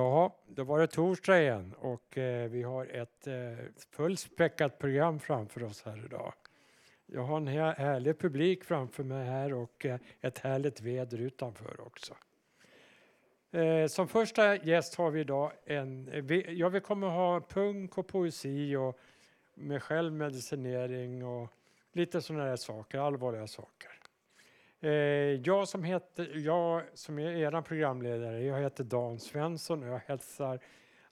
Ja, då var det torsdag igen och eh, vi har ett eh, fullspäckat program framför oss här idag. Jag har en här, härlig publik framför mig här och eh, ett härligt väder utanför också. Eh, som första gäst har vi idag en, vi, ja, vi kommer ha punk och poesi och med självmedicinering och lite sådana där saker, allvarliga saker. Eh, jag som, heter, jag som är er programledare, jag heter Dan Svensson och jag hälsar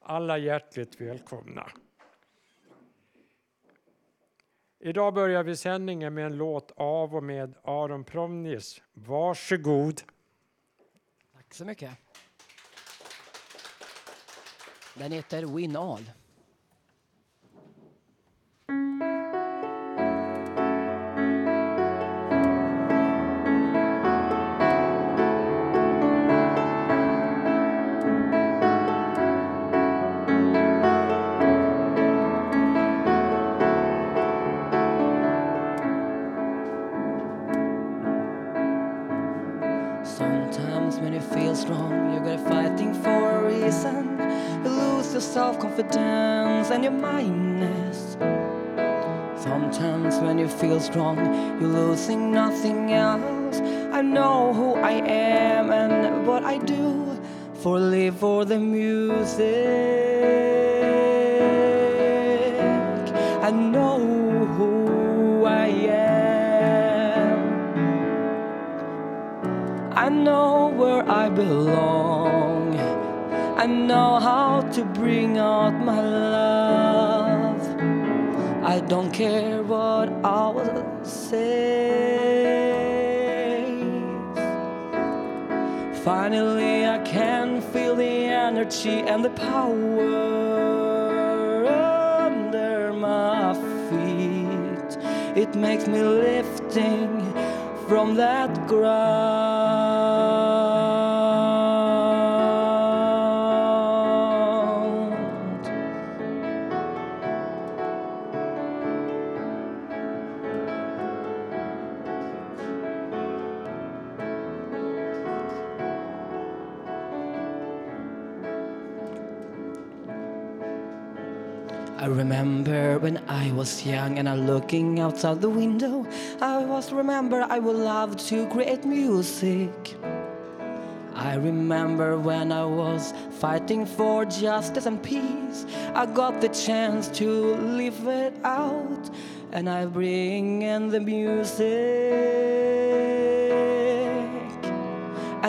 alla hjärtligt välkomna. Idag börjar vi sändningen med en låt av och med Aron Promnis. Varsågod. Tack så mycket. Den heter Win All. Self confidence and your mindness. Sometimes when you feel strong, you're losing nothing else. I know who I am and what I do for live for the music. I know who I am. I know where I belong. I know how to bring out my love. I don't care what others say. Finally, I can feel the energy and the power under my feet. It makes me lifting from that ground. When I was young and I looking outside the window. I was remember I would love to create music. I remember when I was fighting for justice and peace. I got the chance to live it out, and I bring in the music.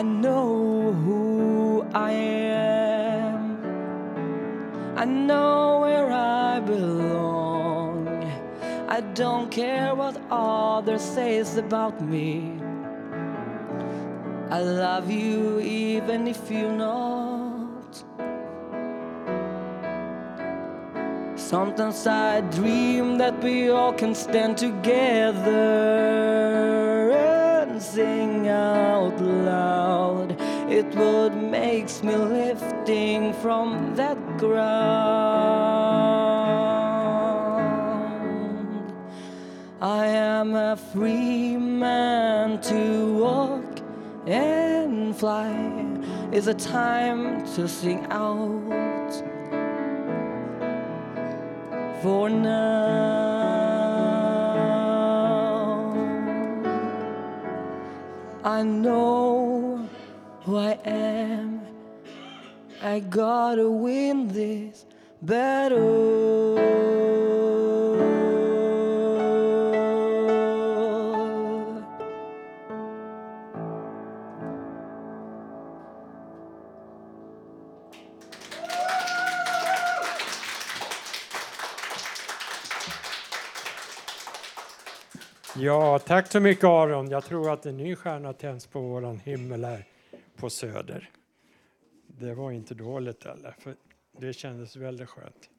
I know who I am. I know where I belong. I don't care what others says about me. I love you even if you're not. Sometimes I dream that we all can stand together and sing out loud. It would makes me lifting from that ground. I am a free man to walk and fly. It's a time to sing out. For now, I know who I am. I gotta win this battle. Ja, tack så mycket Aron. Jag tror att en ny stjärna tänds på våran himmel här på Söder. Det var inte dåligt heller, för det kändes väldigt skönt.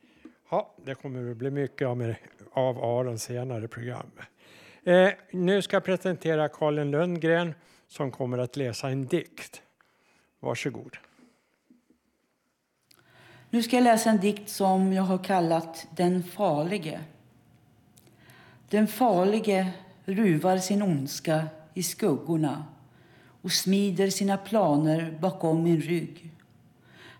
Ja, det kommer att bli mycket av, med, av Aron senare i programmet. Eh, nu ska jag presentera Karin Lundgren som kommer att läsa en dikt. Varsågod. Nu ska jag läsa en dikt som jag har kallat Den farlige. Den farlige ruvar sin ondska i skuggorna och smider sina planer bakom min rygg.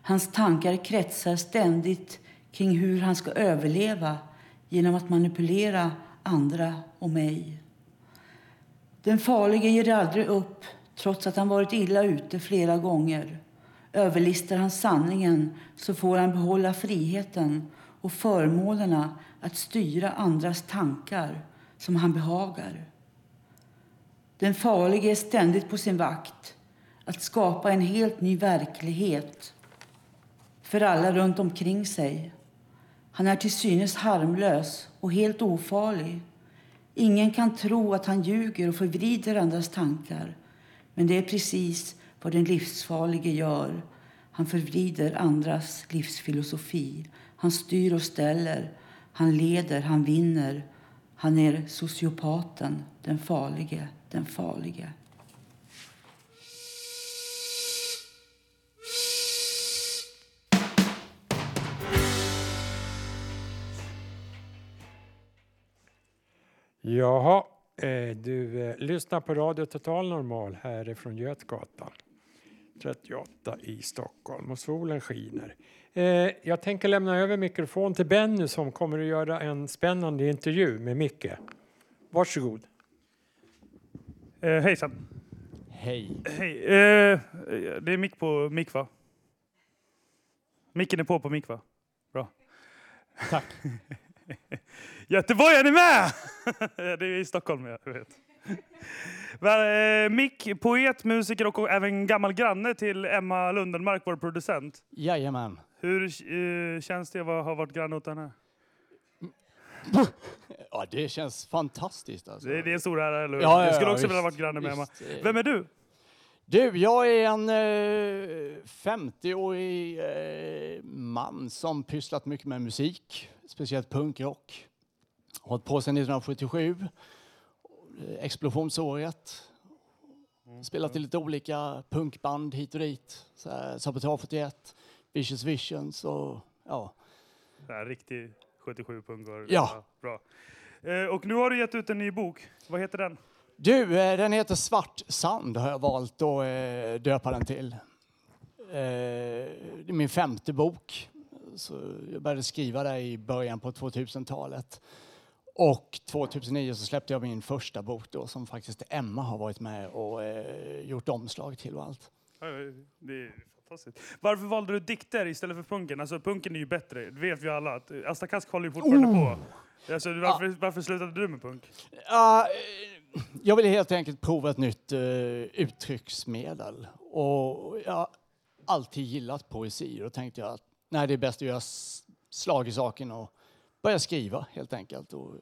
Hans tankar kretsar ständigt kring hur han ska överleva genom att manipulera andra och mig. Den farlige ger aldrig upp trots att han varit illa ute flera gånger. Överlistar han sanningen så får han behålla friheten och förmånerna att styra andras tankar som han behagar. Den farlige är ständigt på sin vakt att skapa en helt ny verklighet för alla runt omkring sig. Han är till synes harmlös och helt ofarlig. Ingen kan tro att han ljuger och förvrider andras tankar. Men det är precis vad den livsfarlige gör. Han förvrider andras livsfilosofi. Han styr och ställer. Han leder, han vinner. Han är sociopaten, den farlige, den farlige. Jaha, eh, du eh, lyssnar på Radio Total Normal härifrån Götgatan 38 i Stockholm och solen skiner. Eh, jag tänker lämna över mikrofon till Benny som kommer att göra en spännande intervju med Micke. Varsågod. Eh, hejsan. Hej. Hej. Eh, det är mick på mick va? Micken är på på mick va? Bra. Tack. Göteborg, är ni med? det är i Stockholm, jag vet. Eh, Mick, poet, musiker och även gammal granne till Emma Lundenmark, vår producent. Jajamän. Hur eh, känns det att ha varit granne åt henne? Ja, det känns fantastiskt. Alltså. Det, det är en stor ära, eller hur? Ja, ja, Jag skulle också vilja visst, varit granne med Emma. eh. Vem är du? Du, jag är en eh, 50-årig eh, man som pysslat mycket med musik, speciellt punkrock. Hållit på sedan 1977, eh, explosionsåret. Spelat i lite olika punkband hit och dit. Så här, Sabotage 41, Vicious Visions och ja. Här, riktig 77-punkare. Ja. Bra. Eh, och nu har du gett ut en ny bok. Vad heter den? Du, eh, den heter Svart sand har jag valt att döpa den till. Det är min femte bok. Så jag började skriva där i början på 2000-talet. Och 2009 så släppte jag min första bok då som faktiskt Emma har varit med och eh, gjort omslag till och allt. Ja, Det är fantastiskt. Varför valde du dikter istället för punken? Alltså punken är ju bättre, det vet vi alla. att Asta Kask håller ju fortfarande Oh! på. Alltså, varför, varför slutade du med punk? Ja, eh, jag ville helt enkelt prova ett nytt uh, uttrycksmedel. Och jag har alltid gillat poesi. Och då tänkte jag att nej, det är bäst att göra slag i saken och börja skriva helt enkelt. Och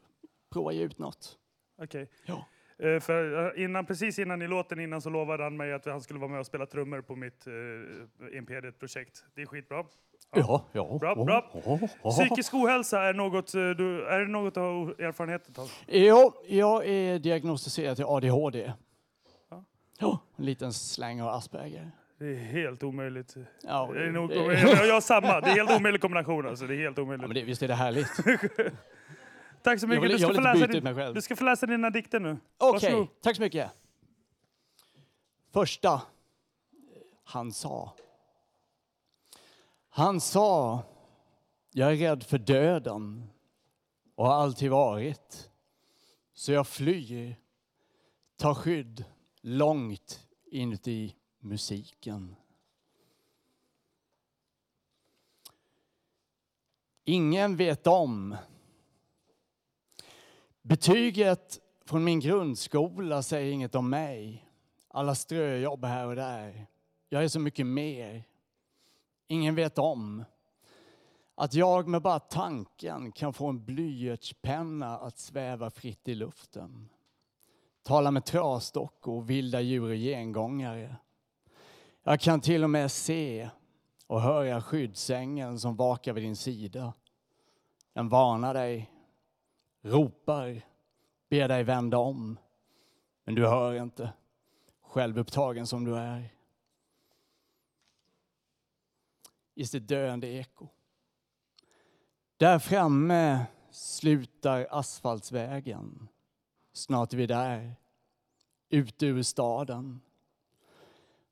prova ge ut något. Okej. Ja. Eh, för eh, innan, precis innan i låten innan så lovade han mig att han skulle vara med och spela trummor på mitt uh, Imperiet-projekt. Det är skitbra. Ja, ja. Bra, ja, bra. ja, ja. Psykisk ohälsa, är, något, eh, du, är det något du har erfarenhet av? Jo, jag är diagnostiserad till ADHD. Ja. Ja, en liten släng av Asperger. Det är helt omöjligt. Ja, Det är nog, det- jag, jag har samma, det är helt omöjlig kombination alltså. Det är helt Ja, omöjligt. men det, visst är det härligt? Tack så mycket. vill, du, ska få läsa din, du ska få läsa dina dikter nu. Okej, Varsågod. tack så mycket. Första. Han sa. Han sa, jag är rädd för döden och har alltid varit. Så jag flyr, tar skydd långt inuti musiken. Ingen vet om. Betyget från min grundskola säger inget om mig. Alla ströjobb här och där. Jag är så mycket mer. Ingen vet om att jag med bara tanken kan få en blyertspenna att sväva fritt i luften. Tala med trasdockor, vilda djur och gengångare. Jag kan till och med se och höra skyddsängeln som vakar vid din sida. Den varnar dig, ropar, ber dig vända om. Men du hör inte, självupptagen som du är. I sitt döende eko. Där framme slutar asfaltsvägen. Snart är vi där, ute ur staden.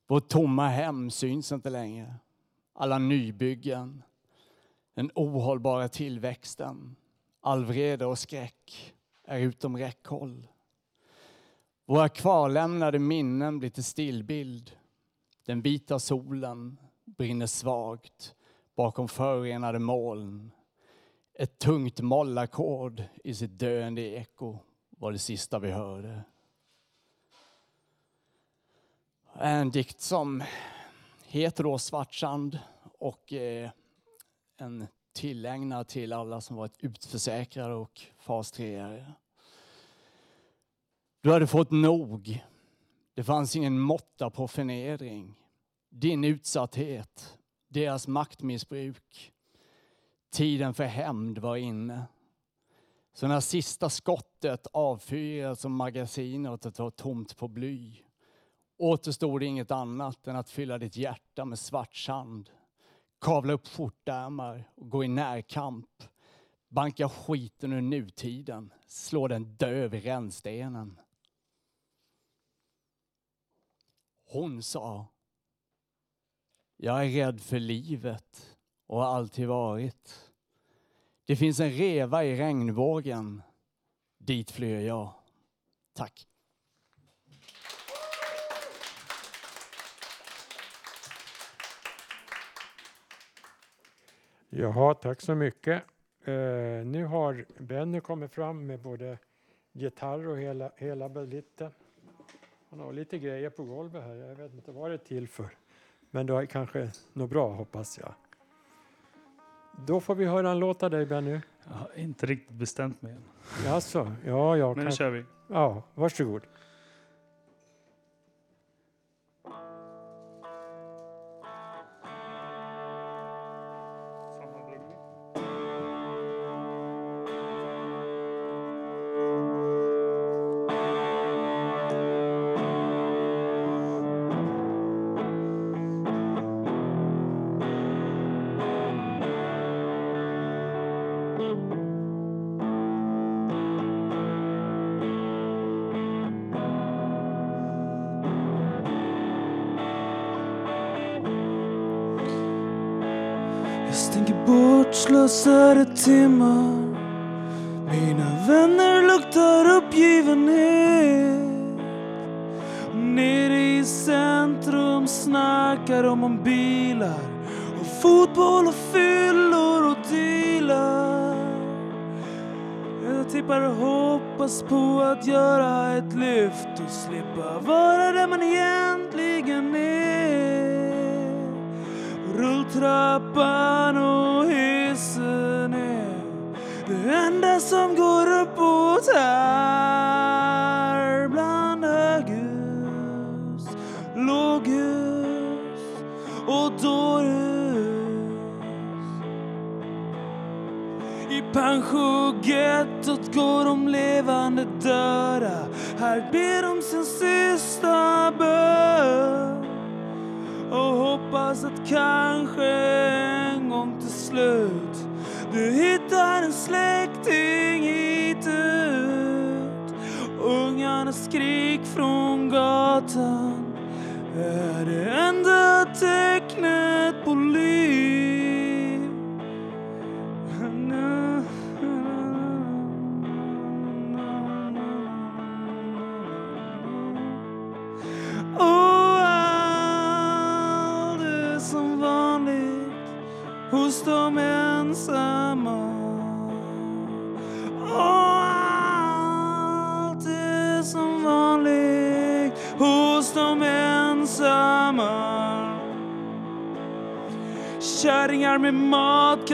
Vårt tomma hem syns inte längre. Alla nybyggen, den ohållbara tillväxten, all vrede och skräck är utom räckhåll. Våra kvarlämnade minnen blir till stillbild. Den vita solen brinner svagt bakom förorenade moln. Ett tungt mollackord i sitt döende eko var det sista vi hörde. Eh, en dikt som heter då Svartsand och eh, en tillägnad till alla som varit utförsäkrade och fas 3 Du hade fått nog. Det fanns ingen måtta på förnedring. Din utsatthet, deras maktmissbruk. Tiden för hämnd var inne. Så när sista skottet avfyrades och magasinet var tomt på bly återstod inget annat än att fylla ditt hjärta med svart sand. Kavla upp skjortärmar och gå i närkamp. Banka skiten ur nutiden, slå den döv i rännstenen. Hon sa, jag är rädd för livet och har alltid varit. Det finns en reva i regnvågen. Dit flyr jag. Tack. Jaha, tack så mycket. Uh, nu har Benny kommit fram med både gitarr och hela, hela balletten. Han har lite grejer på golvet här. Jag vet inte vad det är till för. Men det är kanske något bra hoppas jag. Då får vi höra en låt av dig Benny. Jag har inte riktigt bestämt mig än. Jaså? Ja, jag Men kan... nu kör vi. Ja, varsågod. Är det enda tecknet på liv.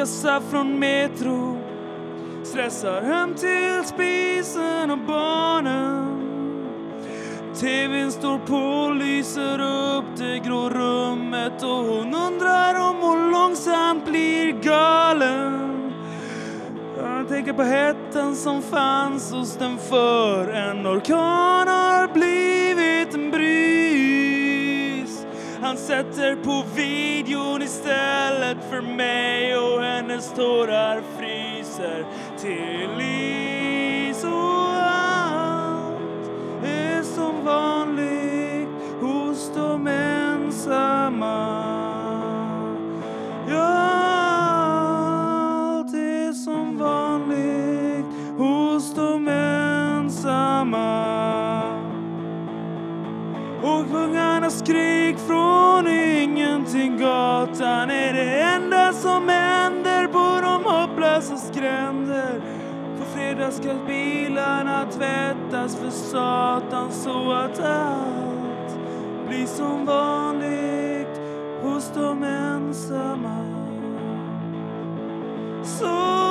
Matkassar från Metro stressar hem till spisen och barnen. TVn står på och lyser upp det grå rummet och hon undrar om hon långsamt blir galen. Jag tänker på hettan som fanns hos den för en orkan har blivit en bris. Han sätter på videon istället för mig hennes tårar fryser till is och allt är som vanligt hos de ensamma. Ja, allt är som vanligt hos de ensamma. Och sjungarnas skrik från ingenting gatan är det enda som är På ska bilarna tvättas för satan så att allt blir som vanligt hos de ensamma. Så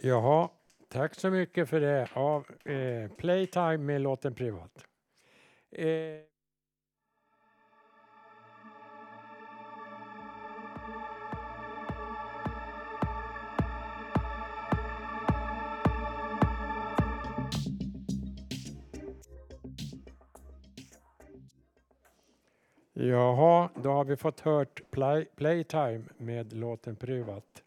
Jaha, tack så mycket för det. Ja, eh, Playtime med låten Privat. Eh, Jaha, då har vi fått hört play, Playtime med låten Privat.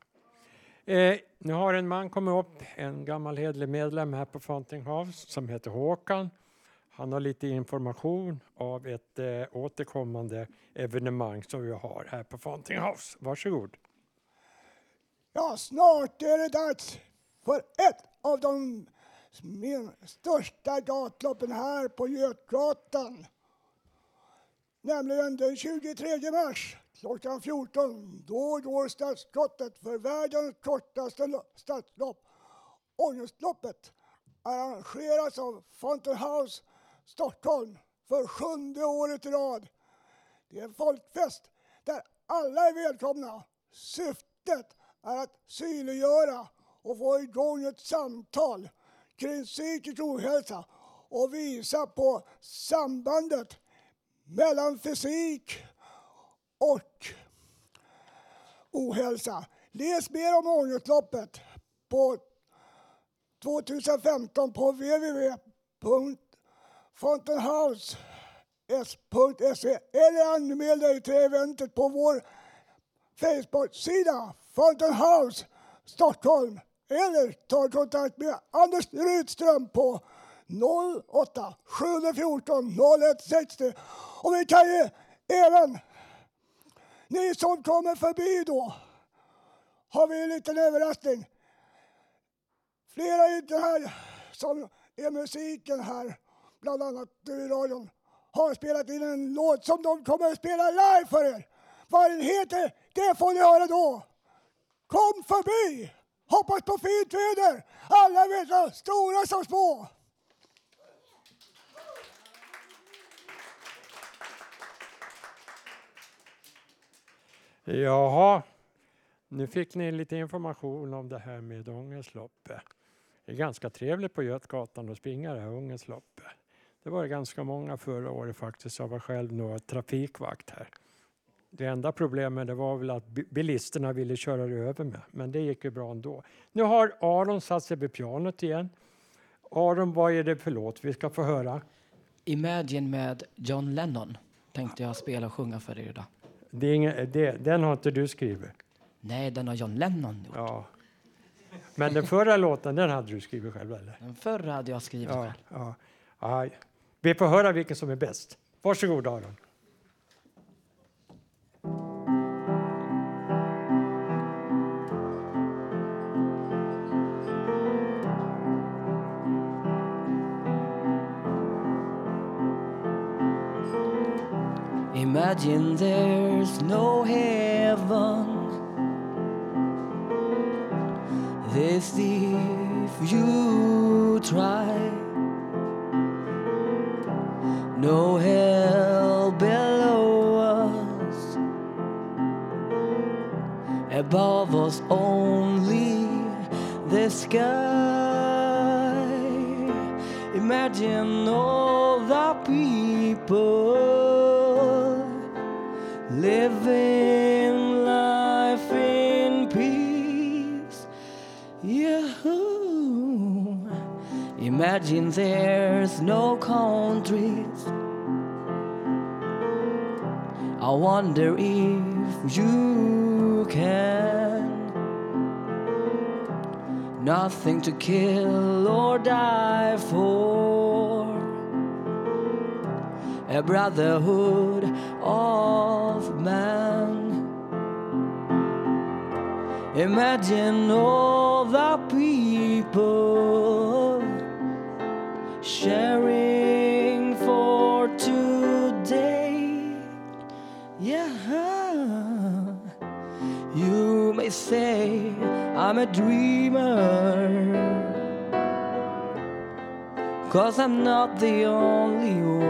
Eh, nu har en man kommit upp, en gammal hederlig medlem här på Fountain House som heter Håkan. Han har lite information av ett eh, återkommande evenemang som vi har här på Fountain House. Varsågod. Ja, snart är det dags för ett av de min största gatloppen här på Götgatan. Nämligen den 23 mars klockan 14. Då går startskottet för världens kortaste startlopp. stadslopp. Ångestloppet arrangeras av Fountain House Stockholm för sjunde året i rad. Det är en folkfest där alla är välkomna. Syftet är att synliggöra och få igång ett samtal kring psykisk ohälsa och visa på sambandet mellan fysik och ohälsa. Läs mer om ångestloppet på 2015 på www.fountainhouse.se eller anmäl dig till eventet på vår Facebook-sida Fountain House Stockholm eller ta kontakt med Anders Rydström på 08 714 0160. Och vi kan ju även, ni som kommer förbi då, har vi en liten överraskning. Flera i det här som är musiken här, bland annat du i radion, har spelat in en låt som de kommer att spela live för er. Vad den heter, det får ni höra då. Kom förbi! Hoppas på fint väder! Alla vet, stora som små. Jaha, nu fick ni lite information om det här med ångestloppet. Det är ganska trevligt på Götgatan att springa det här ångestloppet. Det var ganska många förra året faktiskt. Jag var själv några trafikvakt här. Det enda problemet det var väl att bilisterna ville köra över mig, men det gick ju bra ändå. Nu har Aron satt sig vid pianot igen Aron, vad är det för låt vi ska få höra? Imagine med John Lennon tänkte jag spela och sjunga för er idag. Det är ingen, det, den har inte du skrivit? Nej, den har John Lennon gjort. Ja. Men den förra låten, den hade du skrivit själv, eller? Den förra hade jag skrivit Ja, själv. ja. ja. Vi får höra vilken som är bäst. Varsågod, Aron. Imagine there's no heaven. This if you try. No hell below us. Above us only the sky. Imagine all the people living life in peace. Yahoo! Imagine there's no countries. I wonder if you can. Nothing to kill or die for a brotherhood of man. Imagine all the people sharing for today. Yeah, you may say I'm a dreamer. Cause I'm not the only one.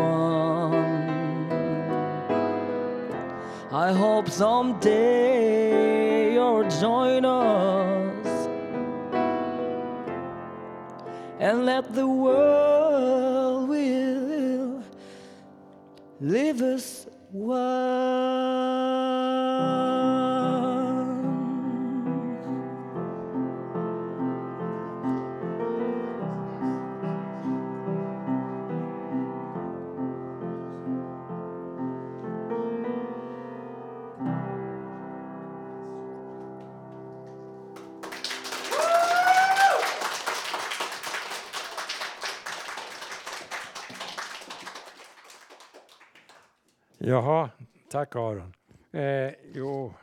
I hope someday you'll join us and let the world will live as one. Jaha, tack Aron. Eh, jo,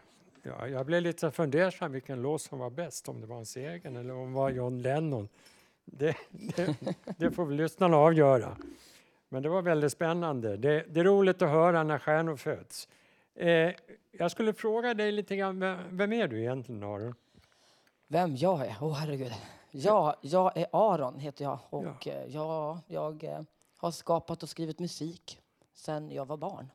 ja, jag blev lite fundersam vilken låt som var bäst, om det var hans egen eller om det var John Lennon. Det, det, det får väl lyssnarna avgöra. Men det var väldigt spännande. Det, det är roligt att höra när stjärnor föds. Eh, jag skulle fråga dig lite grann, vem, vem är du egentligen Aron? Vem jag är? Åh herregud. Ja, jag är Aron heter jag och ja. jag, jag eh, har skapat och skrivit musik sedan jag var barn.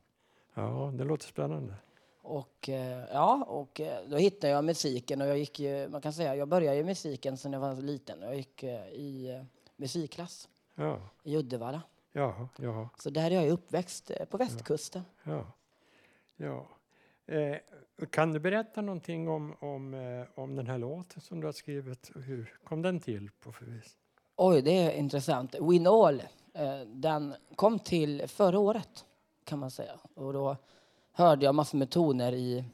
Ja, det låter spännande. Och eh, ja, och eh, då hittade jag musiken och jag gick ju, man kan säga, jag började i musiken sedan jag var liten. Jag gick eh, i musikklass Ja, i Uddevalla. ja, ja. Så där är jag uppväxt på västkusten. ja, ja. Eh, kan du berätta någonting om, om, om den här låten som du har skrivit? Hur kom den till på för vis? Oj, det är intressant. Win All, eh, den kom till förra året kan man säga. Och då hörde jag massor med toner i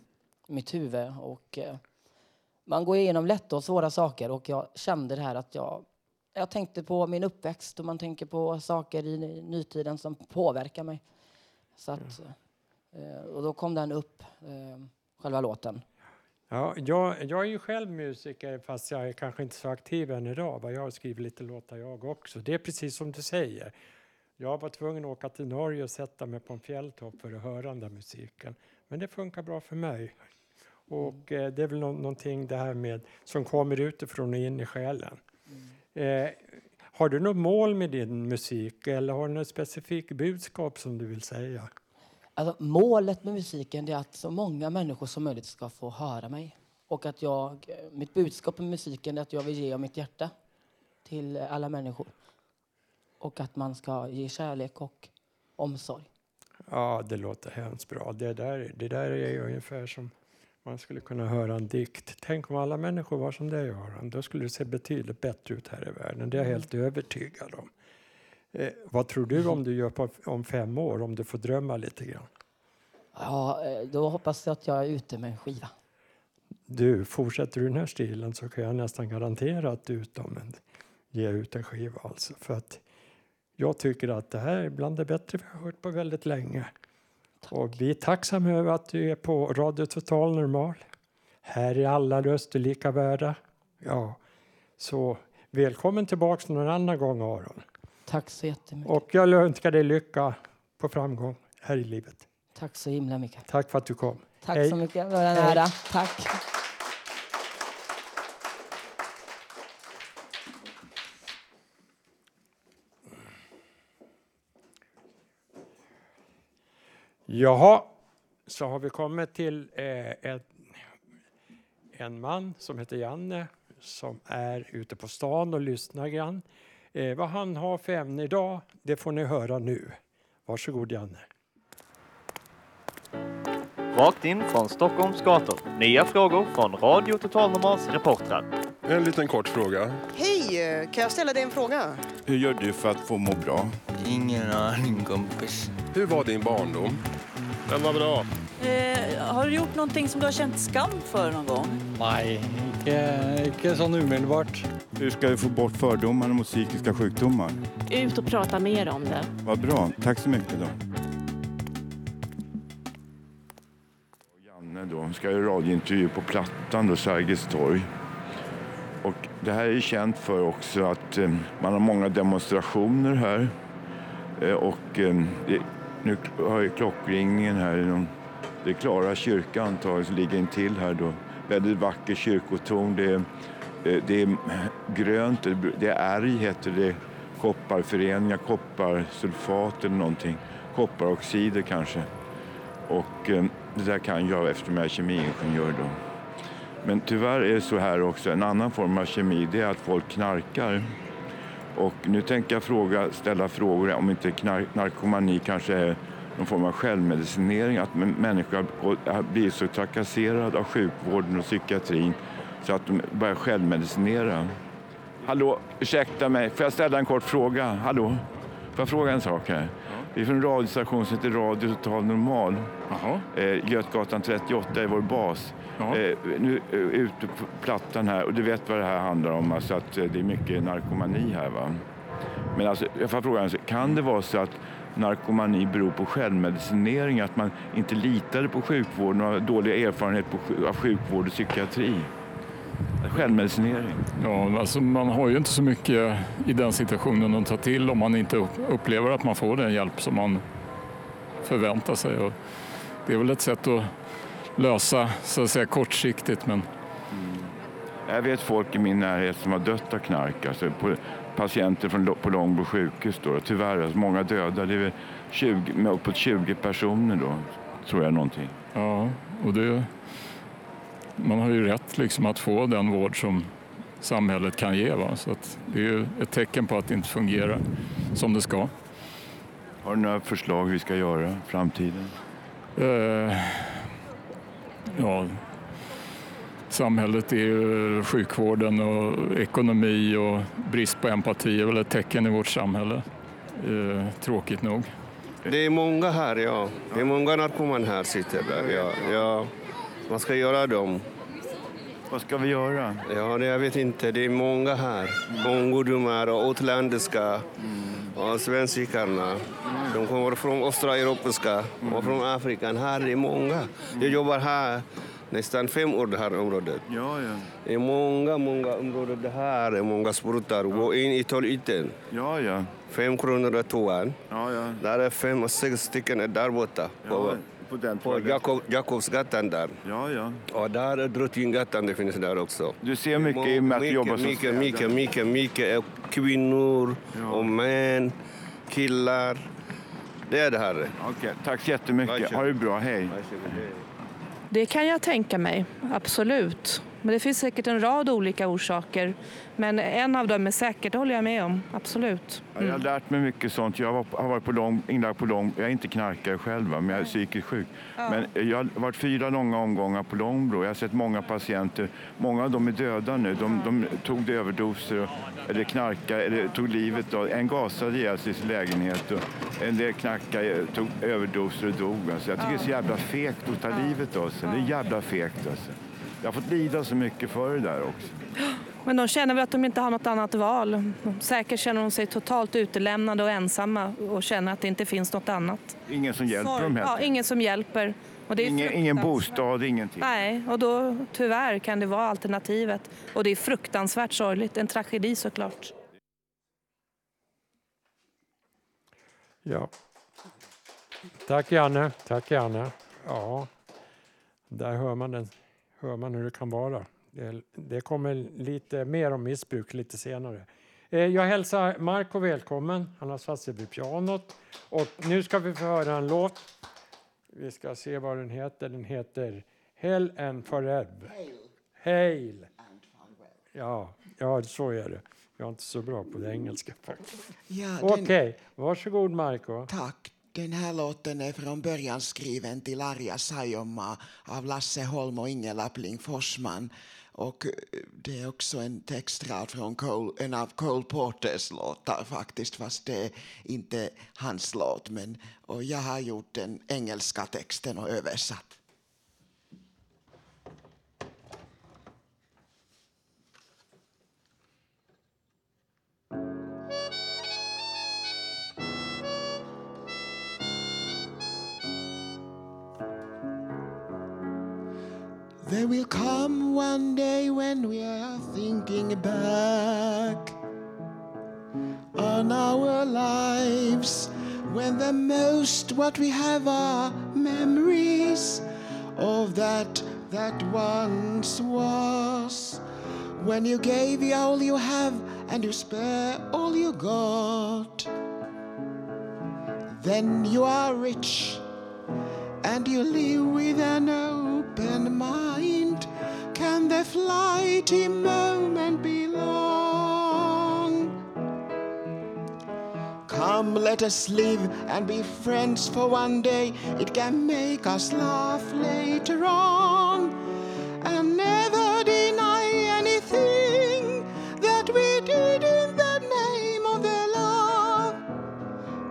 mitt huvud och eh, man går igenom lätta och svåra saker och jag kände det här att jag jag tänkte på min uppväxt och man tänker på saker i nytiden som påverkar mig. Så att, eh, och då kom den upp, eh, själva låten. Ja, jag, jag är ju själv musiker fast jag är kanske inte så aktiv än idag. Jag har skrivit lite låtar jag också. Det är precis som du säger. Jag var tvungen att åka till Norge och sätta mig på en fjälltopp för att höra den där musiken. Men det funkar bra för mig. Och eh, det är väl nå- någonting det här med som kommer utifrån och in i själen. Eh, har du något mål med din musik eller har du något specifikt budskap som du vill säga? Alltså, målet med musiken är att så många människor som möjligt ska få höra mig. Och att jag, mitt budskap med musiken är att jag vill ge av mitt hjärta till alla människor. Och att man ska ge kärlek och omsorg. Ja, det låter hemskt bra. Det där, det där är ju ungefär som Man skulle kunna höra en dikt. Tänk om alla människor var som dig Aron. Då skulle det se betydligt bättre ut här i världen. Det är jag helt övertygad om. Eh, vad tror du om du gör på, om fem år, om du får drömma lite grann? Ja, eh, då hoppas jag att jag är ute med en skiva. Du, fortsätter du den här stilen så kan jag nästan garantera att du utom en, ge ut en skiva. Alltså. För att jag tycker att det här är bland det bättre vi har hört på väldigt länge. Och vi är tacksamma över att du är på Radio Total Normal. Här är alla röster lika värda. Ja, så välkommen tillbaks någon annan gång Aron. Tack så jättemycket. Och jag önskar dig lycka på framgång här i livet. Tack så himla mycket. Tack för att du kom. Tack Hej. så mycket. Det var en ära. Tack. Jaha, så har vi kommit till eh, ett, en man som heter Janne som är ute på stan och lyssnar grann. Eh, vad han har för ämne idag, det får ni höra nu. Varsågod Janne. Rakt in från Stockholms gator. Nya frågor från Radio Total Normals reportrar. En liten kort fråga. Hej! Kan jag ställa dig en fråga? Hur gör du för att få må bra? Ingen aning kompis. Hur var din barndom? Den var bra. Eh, har du gjort någonting som du har känt skam för någon gång? Nej, inte, inte så omedelbart. Hur ska vi få bort fördomarna mot psykiska sjukdomar? Ut och prata mer om det. Vad bra. Tack så mycket då. Janne då ska göra radiointervju på Plattan då, Sergels torg. Och det här är känt för också att eh, man har många demonstrationer här. Eh, och eh, nu har ju klockringningen här. Det är Klara kyrka antagligen som ligger intill här då. Väldigt vacker kyrkotorn. Det är, eh, det är grönt, det är- det är ärg heter det. Kopparföreningar, kopparsulfat eller någonting. Kopparoxider kanske. Och eh, det där kan jag eftersom jag är kemiingenjör då. Men tyvärr är det så här också, en annan form av kemi, det är att folk knarkar. Och nu tänker jag fråga, ställa frågor om inte knark, narkomani kanske är någon form av självmedicinering, att människor har blivit så trakasserade av sjukvården och psykiatrin så att de börjar självmedicinera. Hallå, ursäkta mig, får jag ställa en kort fråga? Hallå, får jag fråga en sak här? Vi är från en radiostation som heter Radio Total Normal. Eh, Götgatan 38 är vår bas. Eh, nu eh, ute på plattan här, och du vet vad det här handlar om, alltså att eh, det är mycket narkomani här va? Men alltså, jag får fråga, alltså, kan det vara så att narkomani beror på självmedicinering, att man inte litade på sjukvården och har dålig erfarenhet på, av sjukvård och psykiatri? Självmedicinering? Ja, alltså man har ju inte så mycket i den situationen att ta till om man inte upp- upplever att man får den hjälp som man förväntar sig. Och det är väl ett sätt att lösa så att säga kortsiktigt men Jag vet folk i min närhet som har dött av knark, alltså på, patienter från, på Långbro sjukhus då, tyvärr, alltså många döda, det är väl 20, med uppåt 20 personer då, tror jag någonting. ja, och det, man har ju rätt liksom att få den vård som samhället kan ge. Va? Så att det är ju ett tecken på att det inte fungerar som det ska. Har du några förslag hur vi ska göra i framtiden? Eh, ja, samhället är ju sjukvården och ekonomi och brist på empati är väl ett tecken i vårt samhälle. Eh, tråkigt nog. Det är många här, ja. Det är många narkomaner här sitter där, ja. ja. Vad ska göra dem? Vad ska vi göra? Ja, det, jag vet inte. Det är många här. Ungdomar och utländska och svenskarna. De kommer från östra europeiska och från Afrika. Här är många. Jag jobbar här nästan fem år det här området. Ja, ja. Det är många, många områden det här. Det är många sprutar. Gå in i toaletten. Ja, ja. Fem kronor är toan. Ja, ja. Där är fem och sex stycken är där borta. Ja, på den på Jakob, Jakobsgatan där. Ja, ja. Och där är Drottninggatan, det finns där också. Du ser mycket i och med att mycket, jobbar som mycket, mycket, mycket, mycket är kvinnor och män, killar. Det är det här. Okej, tack så jättemycket. Ha det bra, hej. Det kan jag tänka mig, absolut. Men det finns säkert en rad olika orsaker. Men en av dem är säkert, det håller jag med om. Absolut. Ja, Jag har lärt mig mycket sånt. Jag har varit på lång, inlagd på lång... Jag är inte knarkare själv, men jag är psykiskt sjuk. Ja. Men jag har varit fyra långa omgångar på Långbro. Jag har sett många patienter. Många av dem är döda nu. De, de tog överdoser, och- eller knarkade, eller tog livet av... En gasade ihjäl sig i sin lägenhet och en del knarkade, tog överdoser och dog. Alltså. Jag tycker det är så jävla fegt att ta livet av sig. Det är jävla fegt alltså. Jag har fått lida så mycket för det där också. Men de känner väl att de inte har något annat val. Säkert känner de sig totalt utelämnade och ensamma och känner att det inte finns något annat. Ingen som hjälper dem helt Ja, ingen som hjälper. Och det är Ingen, ingen bostad, ingenting. Nej, och då tyvärr kan det vara alternativet. Och det är fruktansvärt sorgligt. En tragedi såklart. Ja. Tack Janne. Tack Janne. Ja, där hör man, den, hör man hur det kan vara. Det, kommer lite mer om missbruk lite senare. Eh, Jag hälsar Marco välkommen. Han har satt sig vid pianot. Och nu ska vi få höra en låt. Vi ska se vad den heter. Den heter Hell and Forever. Hail. Ja, ja, så är det. Jag är inte så bra på det engelska. Ja, Okej, varsågod Marco. Tack. Den här låten är från början skriven till Arja Saijonmaa av Lasse Holm och Inge Lappling Forsman. Och eh, det är också en textrad från Cole, en av Cole Porters låtar faktiskt, fast det är inte hans låt. Men, och jag har gjort den engelska texten och översatt. There will come one day when we are thinking back on our lives, when the most what we have are memories of that that once was. When you gave all you have and you spare all you got, then you are rich and you live with an open mind. Can the flighty moment be long? Come, let us live and be friends for one day. It can make us laugh later on. And never deny anything that we did in the name of the love.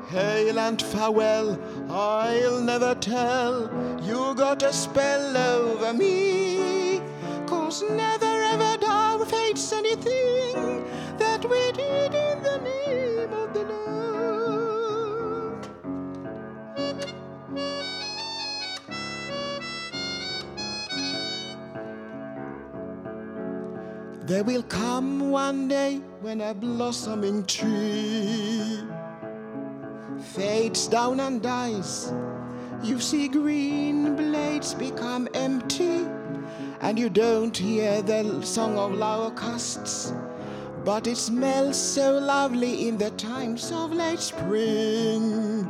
Hail and farewell, I'll never tell. You got a spell over me. Cause never ever doubt fate's anything that we did in the name of the love. There will come one day when a blossoming tree fades down and dies. You see green blades become empty, and you don't hear the song of locusts. But it smells so lovely in the times of late spring.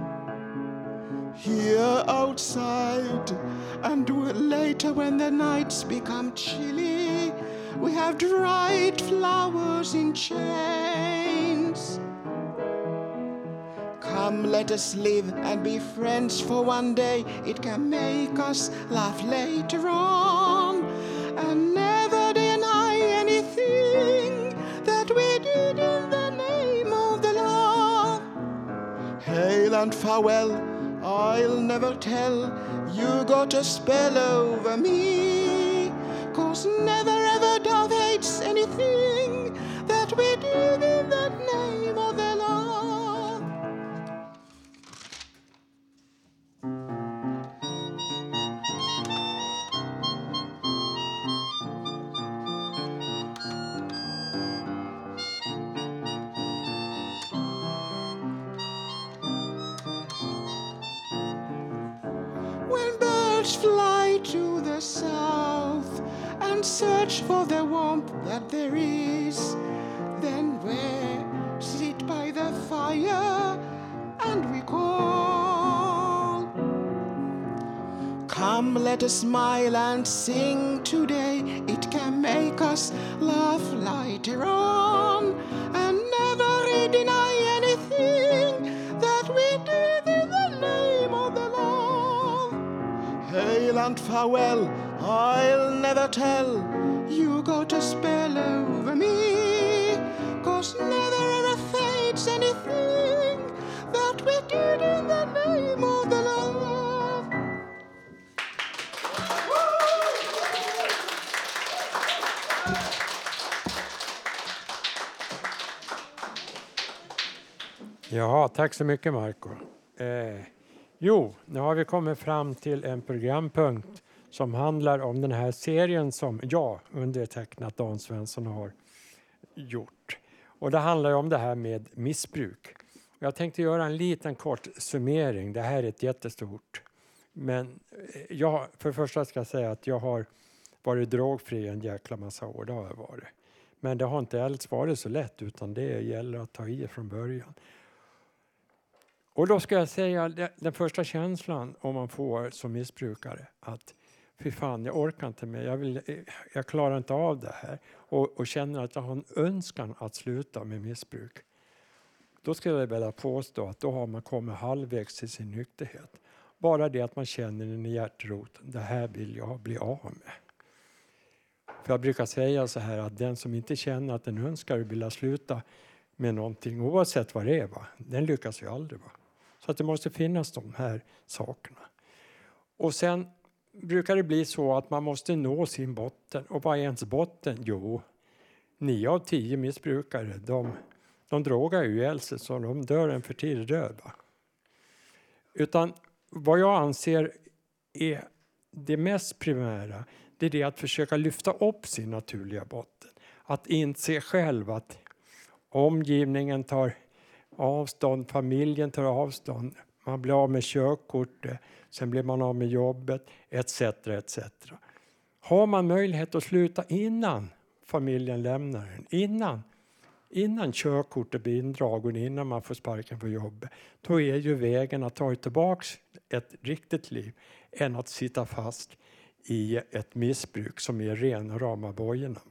Here outside, and later when the nights become chilly, we have dried flowers in chains. Come, let us live and be friends for one day. It can make us laugh later on and never deny anything that we did in the name of the love. Hail and farewell, I'll never tell. You got a spell over me. Cause never ever doubt hates anything and sing today. It can make us laugh later on and never deny anything that we did in the name of the Lord. Hail and farewell, I'll never tell. You got a spell over me, cause never ever fades anything that we did Jaha, tack så mycket Marco. Eh, jo, nu har vi kommit fram till en programpunkt som handlar om den här serien som jag, undertecknat Dan Svensson, har gjort. Och det handlar om det här med missbruk. Jag tänkte göra en liten kort summering. Det här är ett jättestort. Men eh, jag, för det första ska jag säga att jag har varit drogfri en jäkla massa år. Det har jag varit. Men det har inte alls varit så lätt utan det gäller att ta i från början. Och då ska jag säga den första känslan om man får som missbrukare att fy fan, jag orkar inte mer, jag, vill, jag klarar inte av det här och, och känner att jag har en önskan att sluta med missbruk. Då skulle jag vilja påstå att då har man kommit halvvägs till sin nykterhet. Bara det att man känner i hjärtroten, det här vill jag bli av med. För jag brukar säga så här att den som inte känner att den önskar att vilja sluta med någonting, oavsett vad det är, va, den lyckas ju aldrig. Va? Så att det måste finnas de här sakerna. Och sen brukar det bli så att man måste nå sin botten. Och vad är ens botten? Jo, nio av tio missbrukare de, de drogar ju ihjäl sig så de dör en för tidig död. Va? Utan vad jag anser är det mest primära det är det att försöka lyfta upp sin naturliga botten. Att inse själv att omgivningen tar avstånd, familjen tar avstånd, man blir av med körkortet, eh, sen blir man av med jobbet, etc. etc. Har man möjlighet att sluta innan familjen lämnar en, innan, innan körkortet blir indragen, innan man får sparken på jobbet, då är ju vägen att ta tillbaka ett riktigt liv än att sitta fast i ett missbruk som är rena rama bojorna.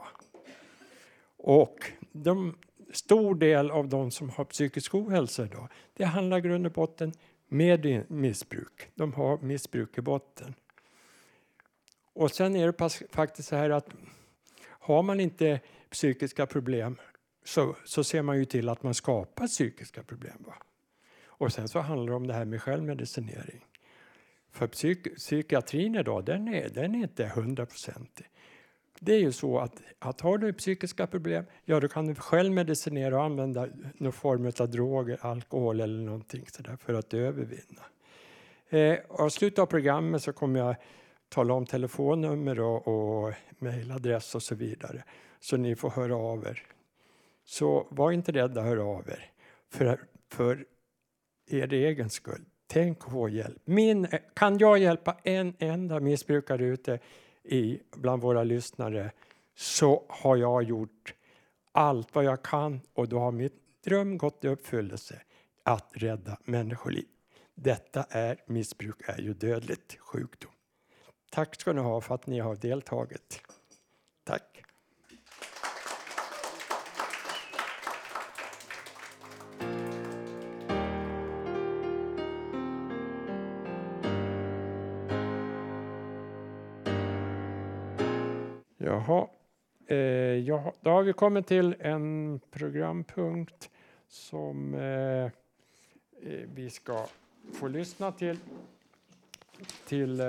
Och de, stor del av de som har psykisk ohälsa idag, det handlar i grund och botten med missbruk. De har missbruk i botten. Och sen är det faktiskt så här att har man inte psykiska problem så, så ser man ju till att man skapar psykiska problem. Va? Och sen så handlar det om det här med självmedicinering. För psyk psykiatrin idag, den är, den är inte hundraprocentig. Det är ju så att, att har du psykiska problem, ja då kan du själv medicinera och använda någon form av droger, alkohol eller någonting sådär för att övervinna. Eh, och slutet av programmet så kommer jag tala om telefonnummer och, och mejladress och så vidare. Så ni får höra av er. Så var inte rädda att höra av er. För, för er egen skull. Tänk att få hjälp. Min, kan jag hjälpa en enda missbrukare ute i, bland våra lyssnare så har jag gjort allt vad jag kan och då har mitt dröm gått i uppfyllelse att rädda människoliv. Detta är missbruk är ju dödligt sjukdom. Tack ska ni ha för att ni har deltagit. Tack. Jaha, eh, ja, då har vi kommit till en programpunkt som eh, vi ska få lyssna till. Till eh,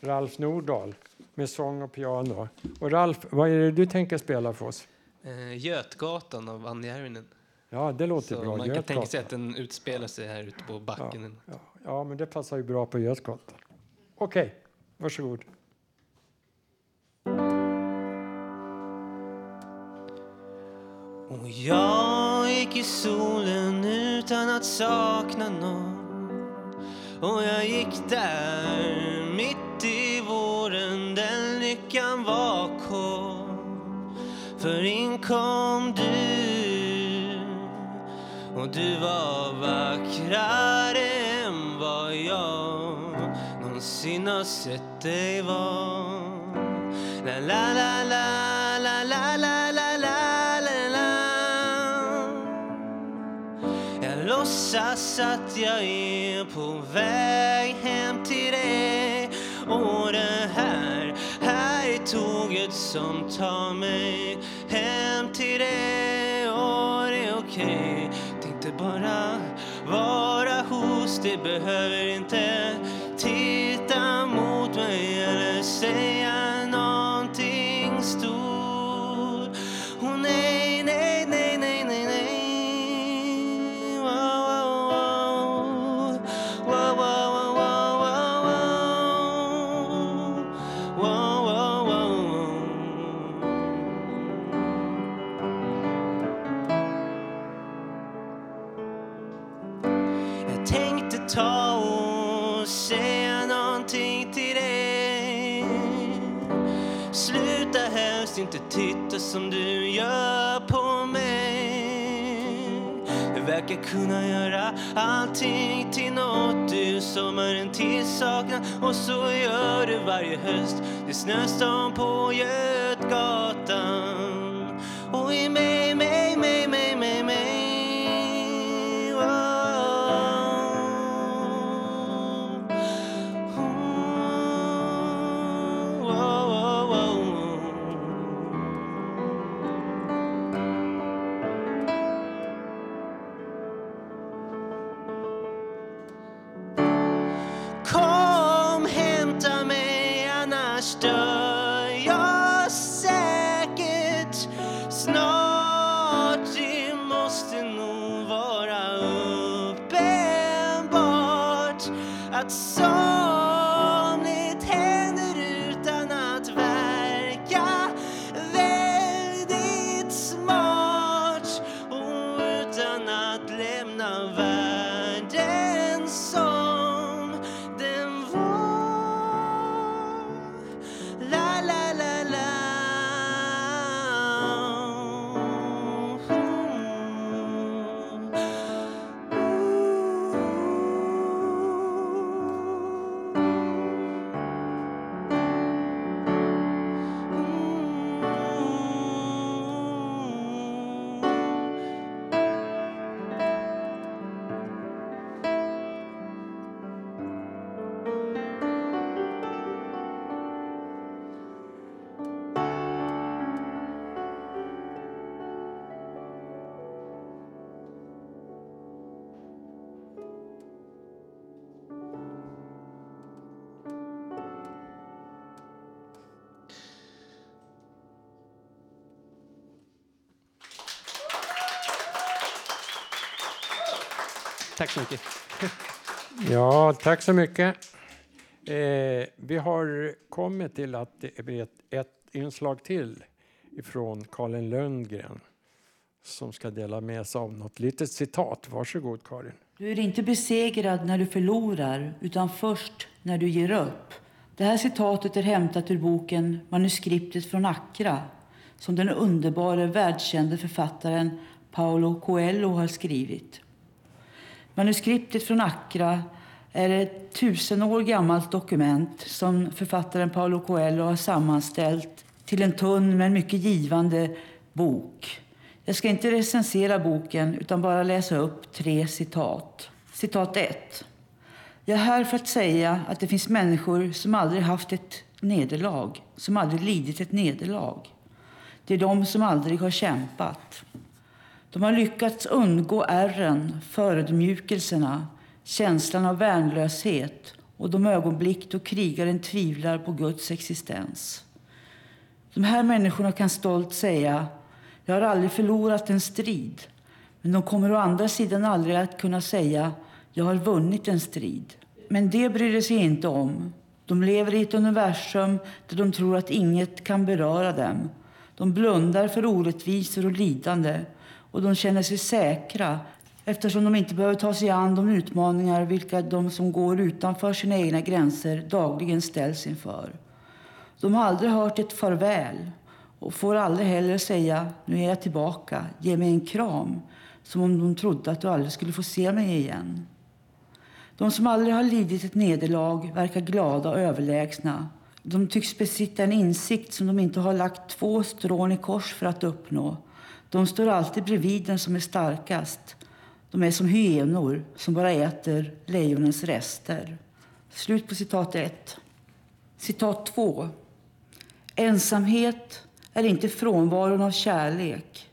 Ralf Nordahl med sång och piano. Och Ralf, vad är det du tänker spela för oss? Eh, Götgatan av Annie Järvinen. Ja, det låter Så bra. man kan Götgatan. tänka sig att den utspelar sig här ute på backen. Ja, ja, men det passar ju bra på Götgatan. Okej, varsågod. Och jag gick i solen utan att sakna någon. Och jag gick där mitt i våren Den lyckan var kort. För in kom du Och du var vackrare än vad jag någonsin har sett dig vara. La la la la la la la. Låtsas att jag är på väg hem till dig. Och det här, här är tåget som tar mig hem till dig. Och det är okej. Tänkte bara vara hos dig, behöver inte titta mot mig eller säga inte titta som du gör på mig. Du verkar kunna göra allting till något du sommaren till saknar. Och så gör du varje höst. Det snöstorm på Götgatan. Tack så mycket. Ja, tack så mycket. Eh, vi har kommit till att det blir ett, ett inslag till ifrån Karin Lundgren som ska dela med sig av något litet citat. Varsågod Karin. Du är inte besegrad när du förlorar, utan först när du ger upp. Det här citatet är hämtat ur boken Manuskriptet från Accra som den underbara världskände författaren Paulo Coelho har skrivit. Manuskriptet från Accra är ett tusen år gammalt dokument som författaren Paolo Coelho har sammanställt till en tunn men mycket givande bok. Jag ska inte recensera boken utan bara läsa upp tre citat. Citat 1. Jag är här för att säga att det finns människor som aldrig haft ett nederlag, som aldrig lidit ett nederlag. Det är de som aldrig har kämpat. De har lyckats undgå ärren, förödmjukelserna, känslan av värnlöshet och de ögonblick då krigaren tvivlar på Guds existens. De här människorna kan stolt säga jag har aldrig förlorat en strid. Men de kommer å andra sidan aldrig att kunna säga jag har vunnit en strid. Men det bryr de sig inte om. De lever i ett universum där de tror att inget kan beröra dem. De blundar för orättvisor och lidande och de känner sig säkra eftersom de inte behöver ta sig an de utmaningar vilka de som går utanför sina egna gränser dagligen ställs inför. De har aldrig hört ett farväl och får aldrig heller säga nu är jag tillbaka, ge mig en kram som om de trodde att du aldrig skulle få se mig igen. De som aldrig har lidit ett nederlag verkar glada och överlägsna. De tycks besitta en insikt som de inte har lagt två strån i kors för att uppnå. De står alltid bredvid den som är starkast. De är som hyenor som bara äter lejonens rester. Slut på citat 1. Citat 2. Ensamhet är inte frånvaron av kärlek.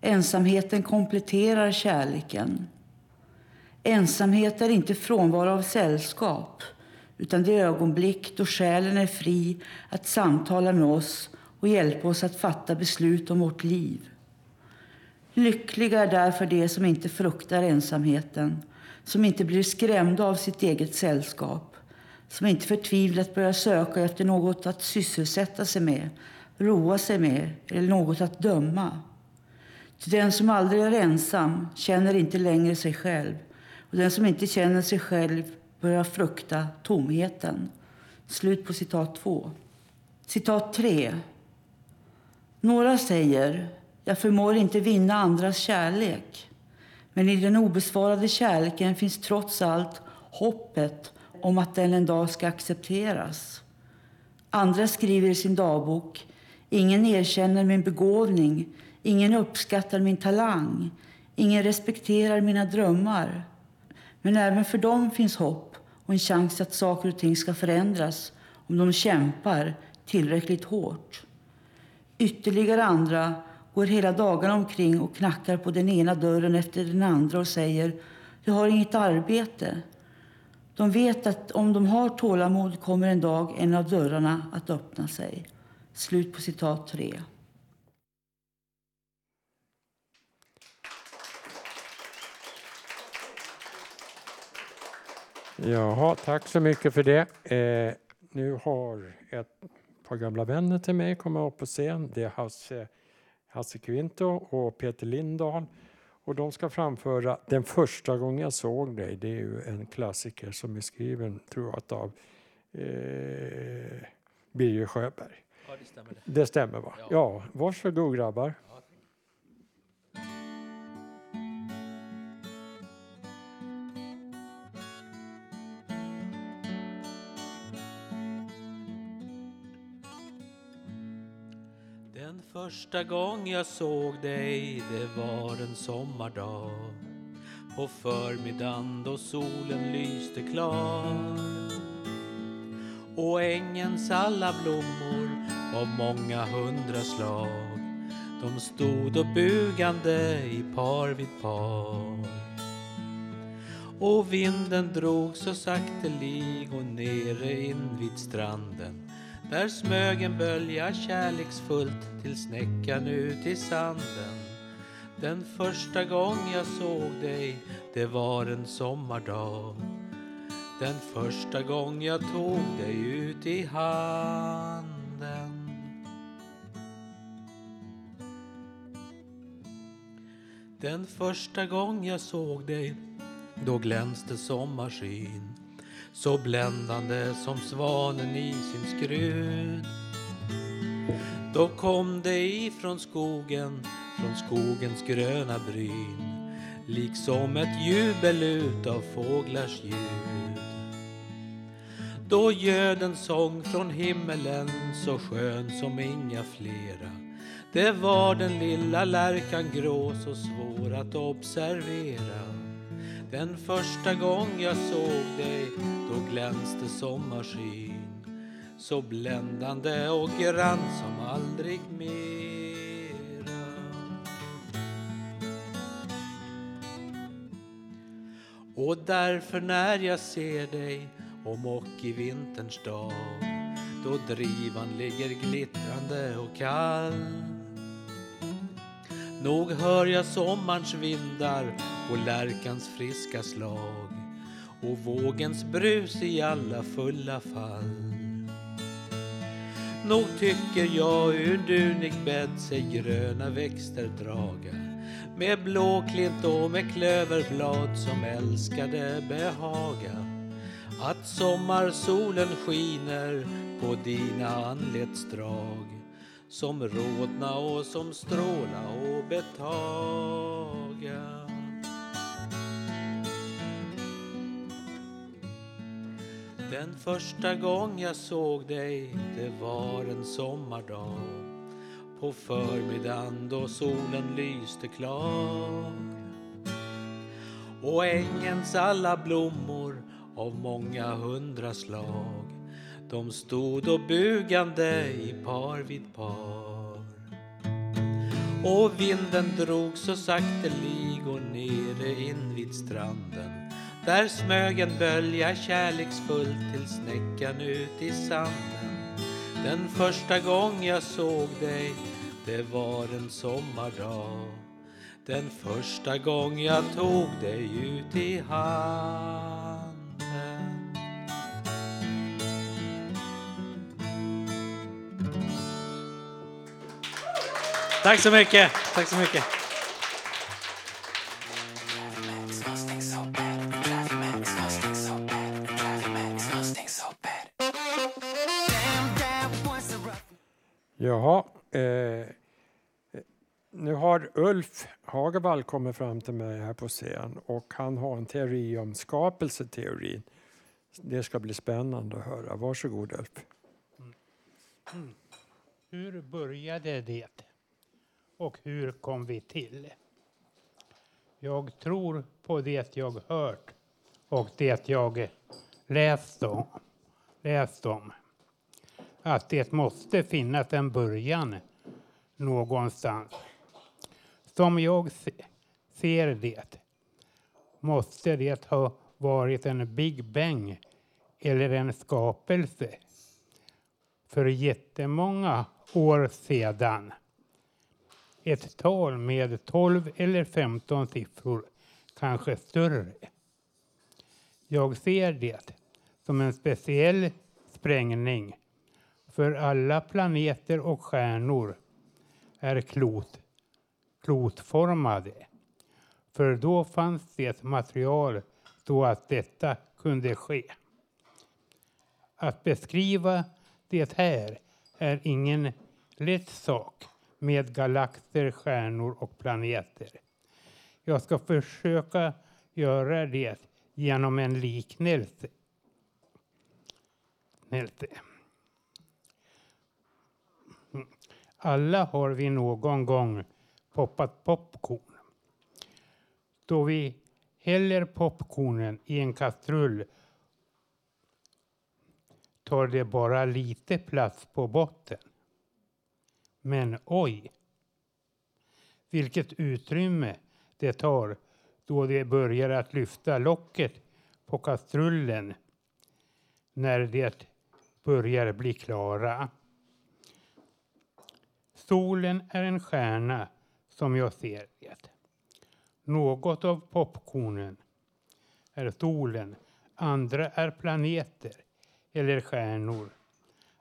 Ensamheten kompletterar kärleken. Ensamhet är inte frånvaro av sällskap utan det ögonblick då själen är fri att samtala med oss och hjälpa oss att fatta beslut om vårt liv. Lyckliga är därför de som inte fruktar ensamheten, som inte blir skrämda av sitt eget sällskap, som inte förtvivlat börjar söka efter något att sysselsätta sig med, roa sig med eller något att döma. Ty den som aldrig är ensam känner inte längre sig själv och den som inte känner sig själv börjar frukta tomheten. Slut på citat 2. Citat 3. Några säger jag förmår inte vinna andras kärlek. Men i den obesvarade kärleken finns trots allt hoppet om att den en dag ska accepteras. Andra skriver i sin dagbok Ingen erkänner min begåvning, ingen uppskattar min talang, ingen respekterar mina drömmar. Men även för dem finns hopp och en chans att saker och ting ska förändras om de kämpar tillräckligt hårt. Ytterligare andra går hela dagarna omkring och knackar på den ena dörren efter den andra och säger jag har inget arbete. De vet att om de har tålamod kommer en dag en av dörrarna att öppna sig. Slut på citat 3. Jaha, tack så mycket för det. Eh, nu har ett par gamla vänner till mig kommit upp på scen. Det är Hasse, Hasse Kvinto och Peter Lindahl. Och de ska framföra Den första gången jag såg dig. Det är ju en klassiker som är skriven, tror jag, av eh, Birger Sjöberg. Ja, det stämmer. Det, det stämmer va? Ja, ja varsågod grabbar. Första gång jag såg dig, det var en sommardag. På förmiddagen då solen lyste klar. Och ängens alla blommor av många hundra slag. De stod och bugande i par vid par. Och vinden drog så saktelig och nere invid stranden där smög en bölja kärleksfullt till snäckan ut i sanden. Den första gång jag såg dig, det var en sommardag. Den första gång jag tog dig ut i handen. Den första gång jag såg dig, då glänste sommarskyn så bländande som svanen i sin skrud. Då kom det ifrån skogen, från skogens gröna bryn liksom ett jubel utav fåglars ljud. Då ljöd en sång från himmelen så skön som inga flera. Det var den lilla lärkan grå så svår att observera. Den första gång jag såg dig, då glänste sommarskyn så bländande och grann som aldrig mera. Och därför när jag ser dig om och i vinterns dag då drivan ligger glittrande och kall Nog hör jag sommarns vindar och lärkans friska slag och vågens brus i alla fulla fall. Nog tycker jag ur dunig bädd sig gröna växter draga med blåklint och med klöverblad som älskade behaga. Att sommarsolen skiner på dina anletsdrag som rodna och som stråla och betaga. Den första gång jag såg dig, det var en sommardag på förmiddagen då solen lyste klar. Och ängens alla blommor av många hundra slag de stod och bugande i par vid par. Och vinden drog så sakteligo nere invid stranden där smög en bölja kärleksfullt till snäckan ut i sanden. Den första gång jag såg dig, det var en sommardag. Den första gång jag tog dig ut i handen. Tack så mycket. Tack så mycket. Jaha. Eh, nu har Ulf Hagevall kommit fram till mig här på scen och han har en teori om skapelseteorin. Det ska bli spännande att höra. Varsågod Ulf. Hur började det? Och hur kom vi till? Jag tror på det jag hört och det jag läst om. Läst om. Att det måste finnas en början någonstans. Som jag ser det måste det ha varit en Big Bang eller en skapelse för jättemånga år sedan. Ett tal med 12 eller 15 siffror, kanske större. Jag ser det som en speciell sprängning för alla planeter och stjärnor är klot, klotformade. För då fanns det material så att detta kunde ske. Att beskriva det här är ingen lätt sak med galaxer, stjärnor och planeter. Jag ska försöka göra det genom en liknelse. Liknelse. Alla har vi någon gång poppat popcorn. Då vi häller popcornen i en kastrull tar det bara lite plats på botten. Men oj, vilket utrymme det tar då det börjar att lyfta locket på kastrullen när det börjar bli klara. Solen är en stjärna som jag ser det. Något av popcornen är solen, andra är planeter eller stjärnor.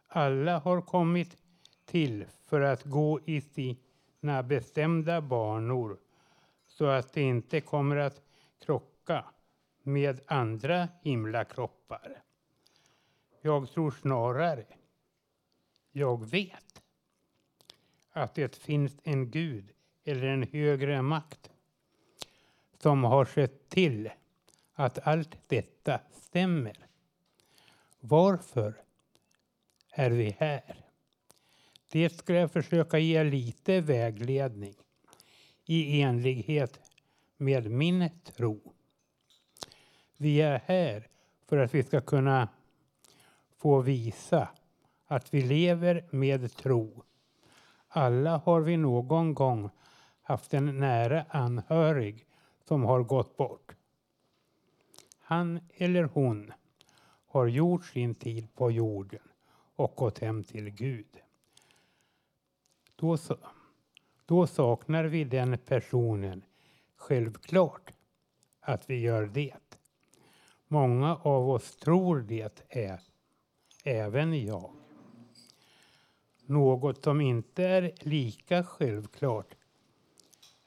Alla har kommit till för att gå i sina bestämda banor så att det inte kommer att krocka med andra himlakroppar. Jag tror snarare, jag vet, att det finns en gud eller en högre makt som har sett till att allt detta stämmer. Varför är vi här? Det ska jag försöka ge lite vägledning i enlighet med min tro. Vi är här för att vi ska kunna få visa att vi lever med tro. Alla har vi någon gång haft en nära anhörig som har gått bort. Han eller hon har gjort sin tid på jorden och gått hem till Gud. Då, då saknar vi den personen. Självklart att vi gör det. Många av oss tror det är, även jag. Något som inte är lika självklart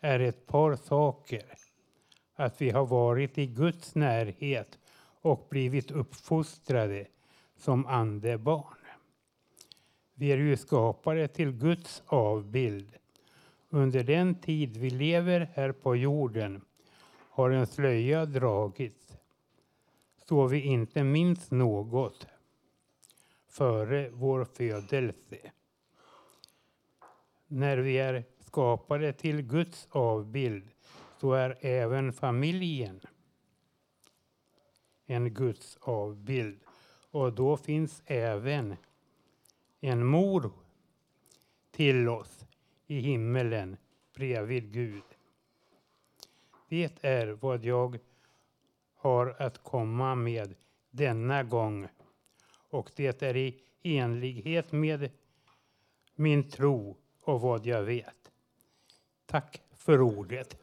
är ett par saker. Att vi har varit i Guds närhet och blivit uppfostrade som andebarn. Vi är ju skapade till Guds avbild. Under den tid vi lever här på jorden har en slöja dragits så vi inte minns något före vår födelse. När vi är skapade till Guds avbild så är även familjen en Guds avbild. Och då finns även en mor till oss i himmelen bredvid Gud. Det är vad jag har att komma med denna gång och det är i enlighet med min tro och vad jag vet. Tack för ordet.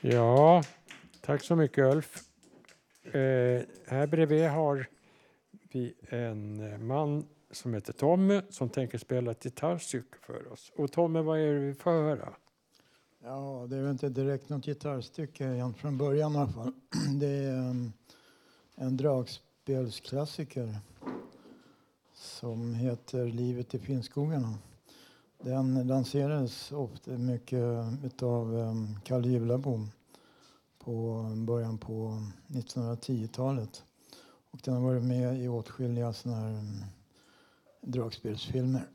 Ja, tack så mycket Ulf. Eh, här bredvid har vi en eh, man som heter Tommy som tänker spela ett gitarrstycke för oss. Och Tommy, vad är det vi får höra? Ja, det är väl inte direkt något gitarrstycke igen från början i alla fall. Det är en, en dragspelsklassiker som heter Livet i Finnskogarna. Den lanserades ofta mycket av eh, Kalle Julabom på början på 1910-talet. Och den har varit med i åtskilliga såna här mm, dragspelsfilmer.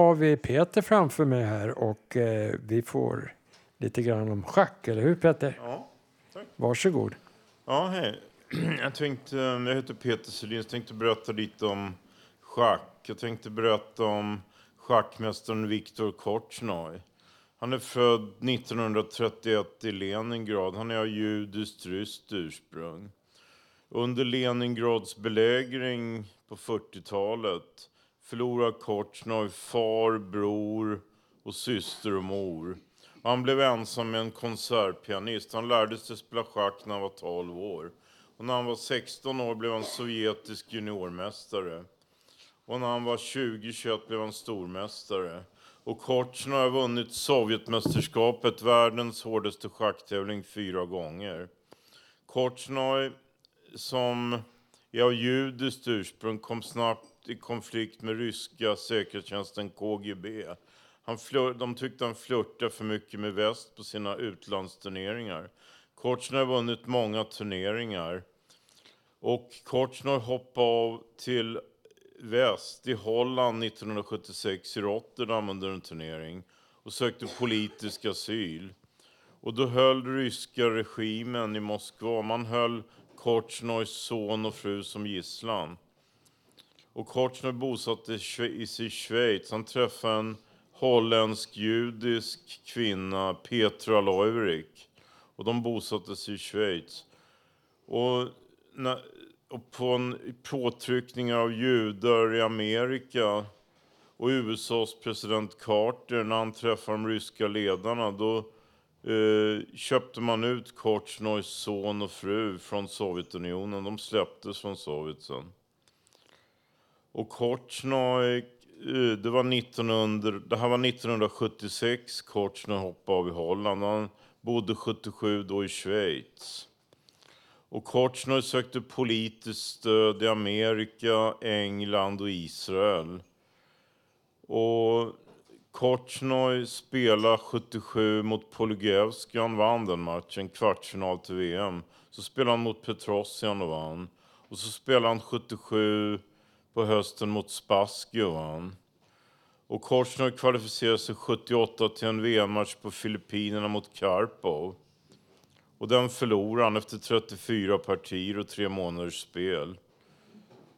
Har vi Peter framför mig här och eh, vi får lite grann om schack, eller hur Peter? Ja, tack. Varsågod. Ja, hej. Jag, tänkte, jag heter Peter Selin. Jag tänkte berätta lite om schack. Jag tänkte berätta om schackmästaren Viktor Korchnoj. Han är född 1931 i Leningrad. Han är av judiskt ryskt ursprung. Under Leningrads belägring på 40-talet förlorade Korchnoj far, bror och syster och mor. Han blev ensam med en konsertpianist. Han lärde sig spela schack när han var 12 år. Och när han var 16 år blev han sovjetisk juniormästare. Och när han var 20-21 blev han stormästare. Och Korchnoj har vunnit Sovjetmästerskapet, världens hårdaste schacktävling, fyra gånger. Korchnoj, som är av judiskt ursprung, kom snabbt i konflikt med ryska säkerhetstjänsten KGB. Han flör, de tyckte han flörtade för mycket med väst på sina utlandsturneringar. Kortsner har vunnit många turneringar. Och Kortsner hoppade av till väst i Holland 1976 i Rotterdam under en turnering och sökte politisk asyl. Och då höll ryska regimen i Moskva, man höll Kortsnojs son och fru som gisslan. Och Korchnoj bosatte sig i Schweiz. Han träffade en holländsk-judisk kvinna, Petra Leuwerik. Och de bosatte sig i Schweiz. Och, när, och på en påtryckningar av judar i Amerika och USAs president Carter, när han träffade de ryska ledarna, då eh, köpte man ut Korchnojs son och fru från Sovjetunionen. De släpptes från Sovjet sen. Och Kortsnoj, eh, det, var 1900, det här var 1976 Kortsnoj hoppade av i Holland. Han bodde 77 då i Schweiz. Och Kortsnoj sökte politiskt stöd i Amerika, England och Israel. Och Kortsnoj spelade 77 mot Polygevski. han vann den matchen, kvartsfinal till VM. Så spelade han mot Petrosian och vann. Och så spelade han 77 på hösten mot Spassky och vann. Och kvalificerade sig 78 till en VM-match på Filippinerna mot Karpov. Och den förlorade han efter 34 partier och tre månaders spel.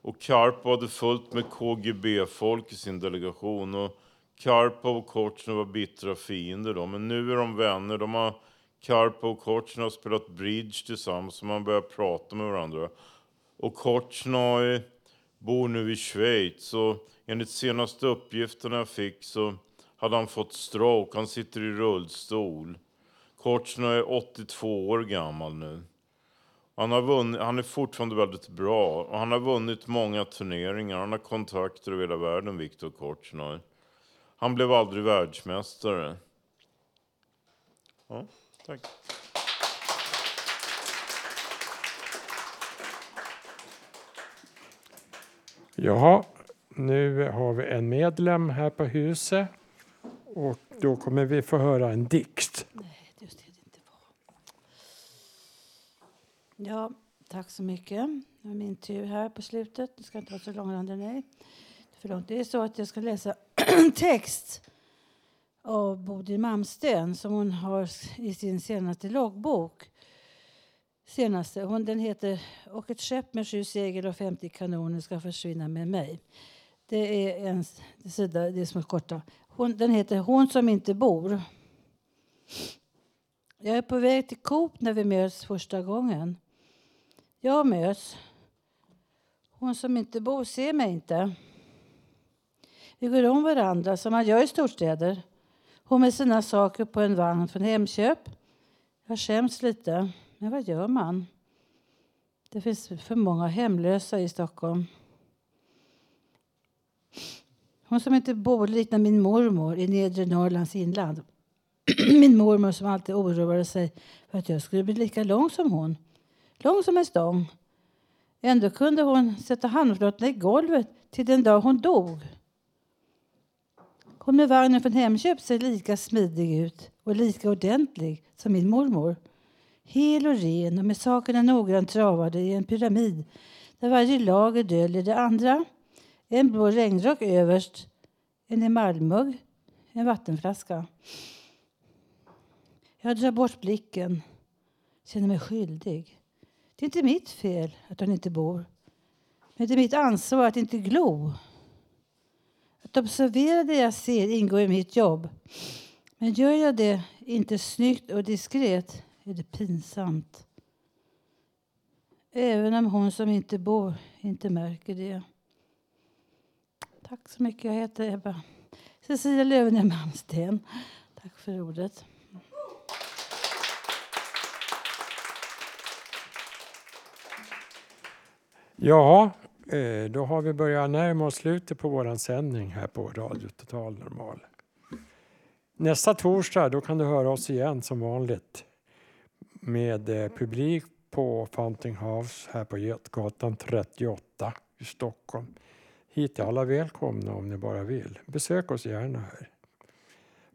Och Karpov hade fullt med KGB-folk i sin delegation. Och Karpov och Korchnoj var bittra fiender då. Men nu är de vänner. De har, Karpov och Korchnoj har spelat bridge tillsammans och man börjar prata med varandra. Och Korchnoj bor nu i Schweiz. Och enligt senaste uppgifterna jag fick så hade han fått stroke. Han sitter i rullstol. Korchnoj är 82 år gammal nu. Han, har vunnit, han är fortfarande väldigt bra och han har vunnit många turneringar. Han har kontakter över hela världen, Viktor Korchnoj. Han blev aldrig världsmästare. Ja, tack. Jaha, nu har vi en medlem här på huset och då kommer vi få höra en dikt. Ja, tack så mycket. Det är min tur här på slutet. Det ska inte vara så långrandig, nej. För långt. Det är så att jag ska läsa text av Bodil Malmsten som hon har i sin senaste loggbok. Senaste. Hon, den heter Och ett skepp med sju segel och 50 kanoner ska försvinna med mig. Det är en sida, det är som är korta. Hon, den heter Hon som inte bor. Jag är på väg till Coop när vi möts första gången. Jag möts. Hon som inte bor ser mig inte. Vi går om varandra som man gör i storstäder. Hon med sina saker på en vagn från Hemköp. Jag skäms lite, men vad gör man? Det finns för många hemlösa i Stockholm. Hon som inte bor liknar min mormor i nedre Norrlands inland. min mormor som alltid oroade sig för att jag skulle bli lika lång som hon. Lång som en stång. Ändå kunde hon sätta handflatorna i golvet till den dag hon dog. Hon med vagnen från Hemköp ser lika smidig ut och lika ordentlig som min mormor. Hel och ren och med sakerna noggrant travade i en pyramid där varje lager döljer det andra. En blå regnrock överst, en emaljmugg, en vattenflaska. Jag drar bort blicken, känner mig skyldig. Det är inte mitt fel att hon inte bor. Men det är mitt ansvar att inte glo. Att observera det jag ser ingår i mitt jobb. Men gör jag det inte snyggt och diskret är det pinsamt. Även om hon som inte bor inte märker det. Tack så mycket. Jag heter Ebba Cecilia Löfven Malmsten. Tack för ordet. Ja, eh, då har vi börjat närma oss slutet på vår sändning här på Radio Total Normal. Nästa torsdag då kan du höra oss igen som vanligt med eh, publik på Fountain House här på Götgatan 38 i Stockholm. Hit är alla välkomna om ni bara vill. Besök oss gärna här.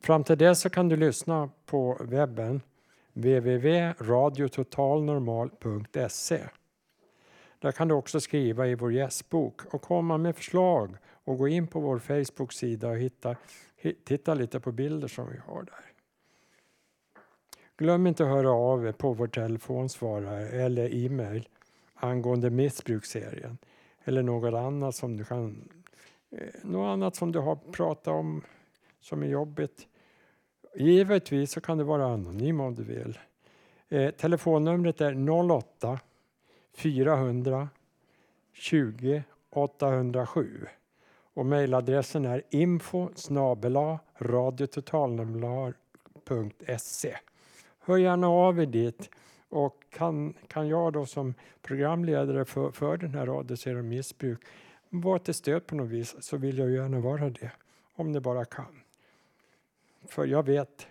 Fram till dess så kan du lyssna på webben www.radiototalnormal.se. Där kan du också skriva i vår gästbok och komma med förslag och gå in på vår Facebook-sida och hitta, titta lite på bilder som vi har där. Glöm inte att höra av er på vår telefonsvarare eller e-mail angående missbruksserien eller något annat som du kan eh, något annat som du har pratat om som är jobbigt. Givetvis så kan du vara anonym om du vill. Eh, telefonnumret är 08 400 20 807 och mejladressen är info radiototalnormal.se. Hör gärna av er dit och kan, kan jag då som programledare för, för den här radioserien om missbruk vara till stöd på något vis så vill jag gärna vara det om det bara kan. För jag vet,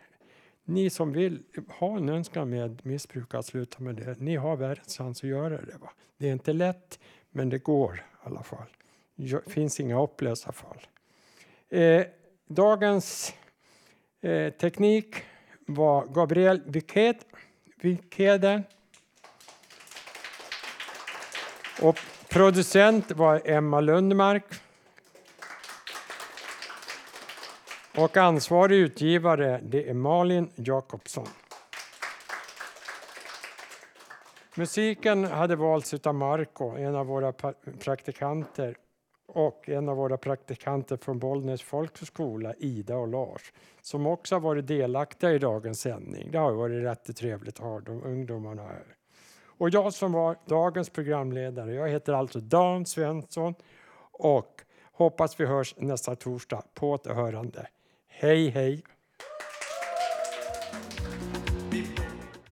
ni som vill ha en önskan med missbruk att sluta med det, ni har världens chans att göra det. Va? Det är inte lätt, men det går i alla fall. Det finns inga hopplösa fall. Eh, dagens eh, teknik var Gabriel Wikede. Och producent var Emma Lundmark. Och ansvarig utgivare det är Malin Jakobsson. Musiken hade valts av Marco, en av våra praktikanter och en av våra praktikanter från Bollnäs folkhögskola, Ida och Lars, som också har varit delaktiga i dagens sändning. Det har varit rätt trevligt att ha de ungdomarna här. Och jag som var dagens programledare, jag heter alltså Dan Svensson och hoppas vi hörs nästa torsdag. På återhörande. Hej hej!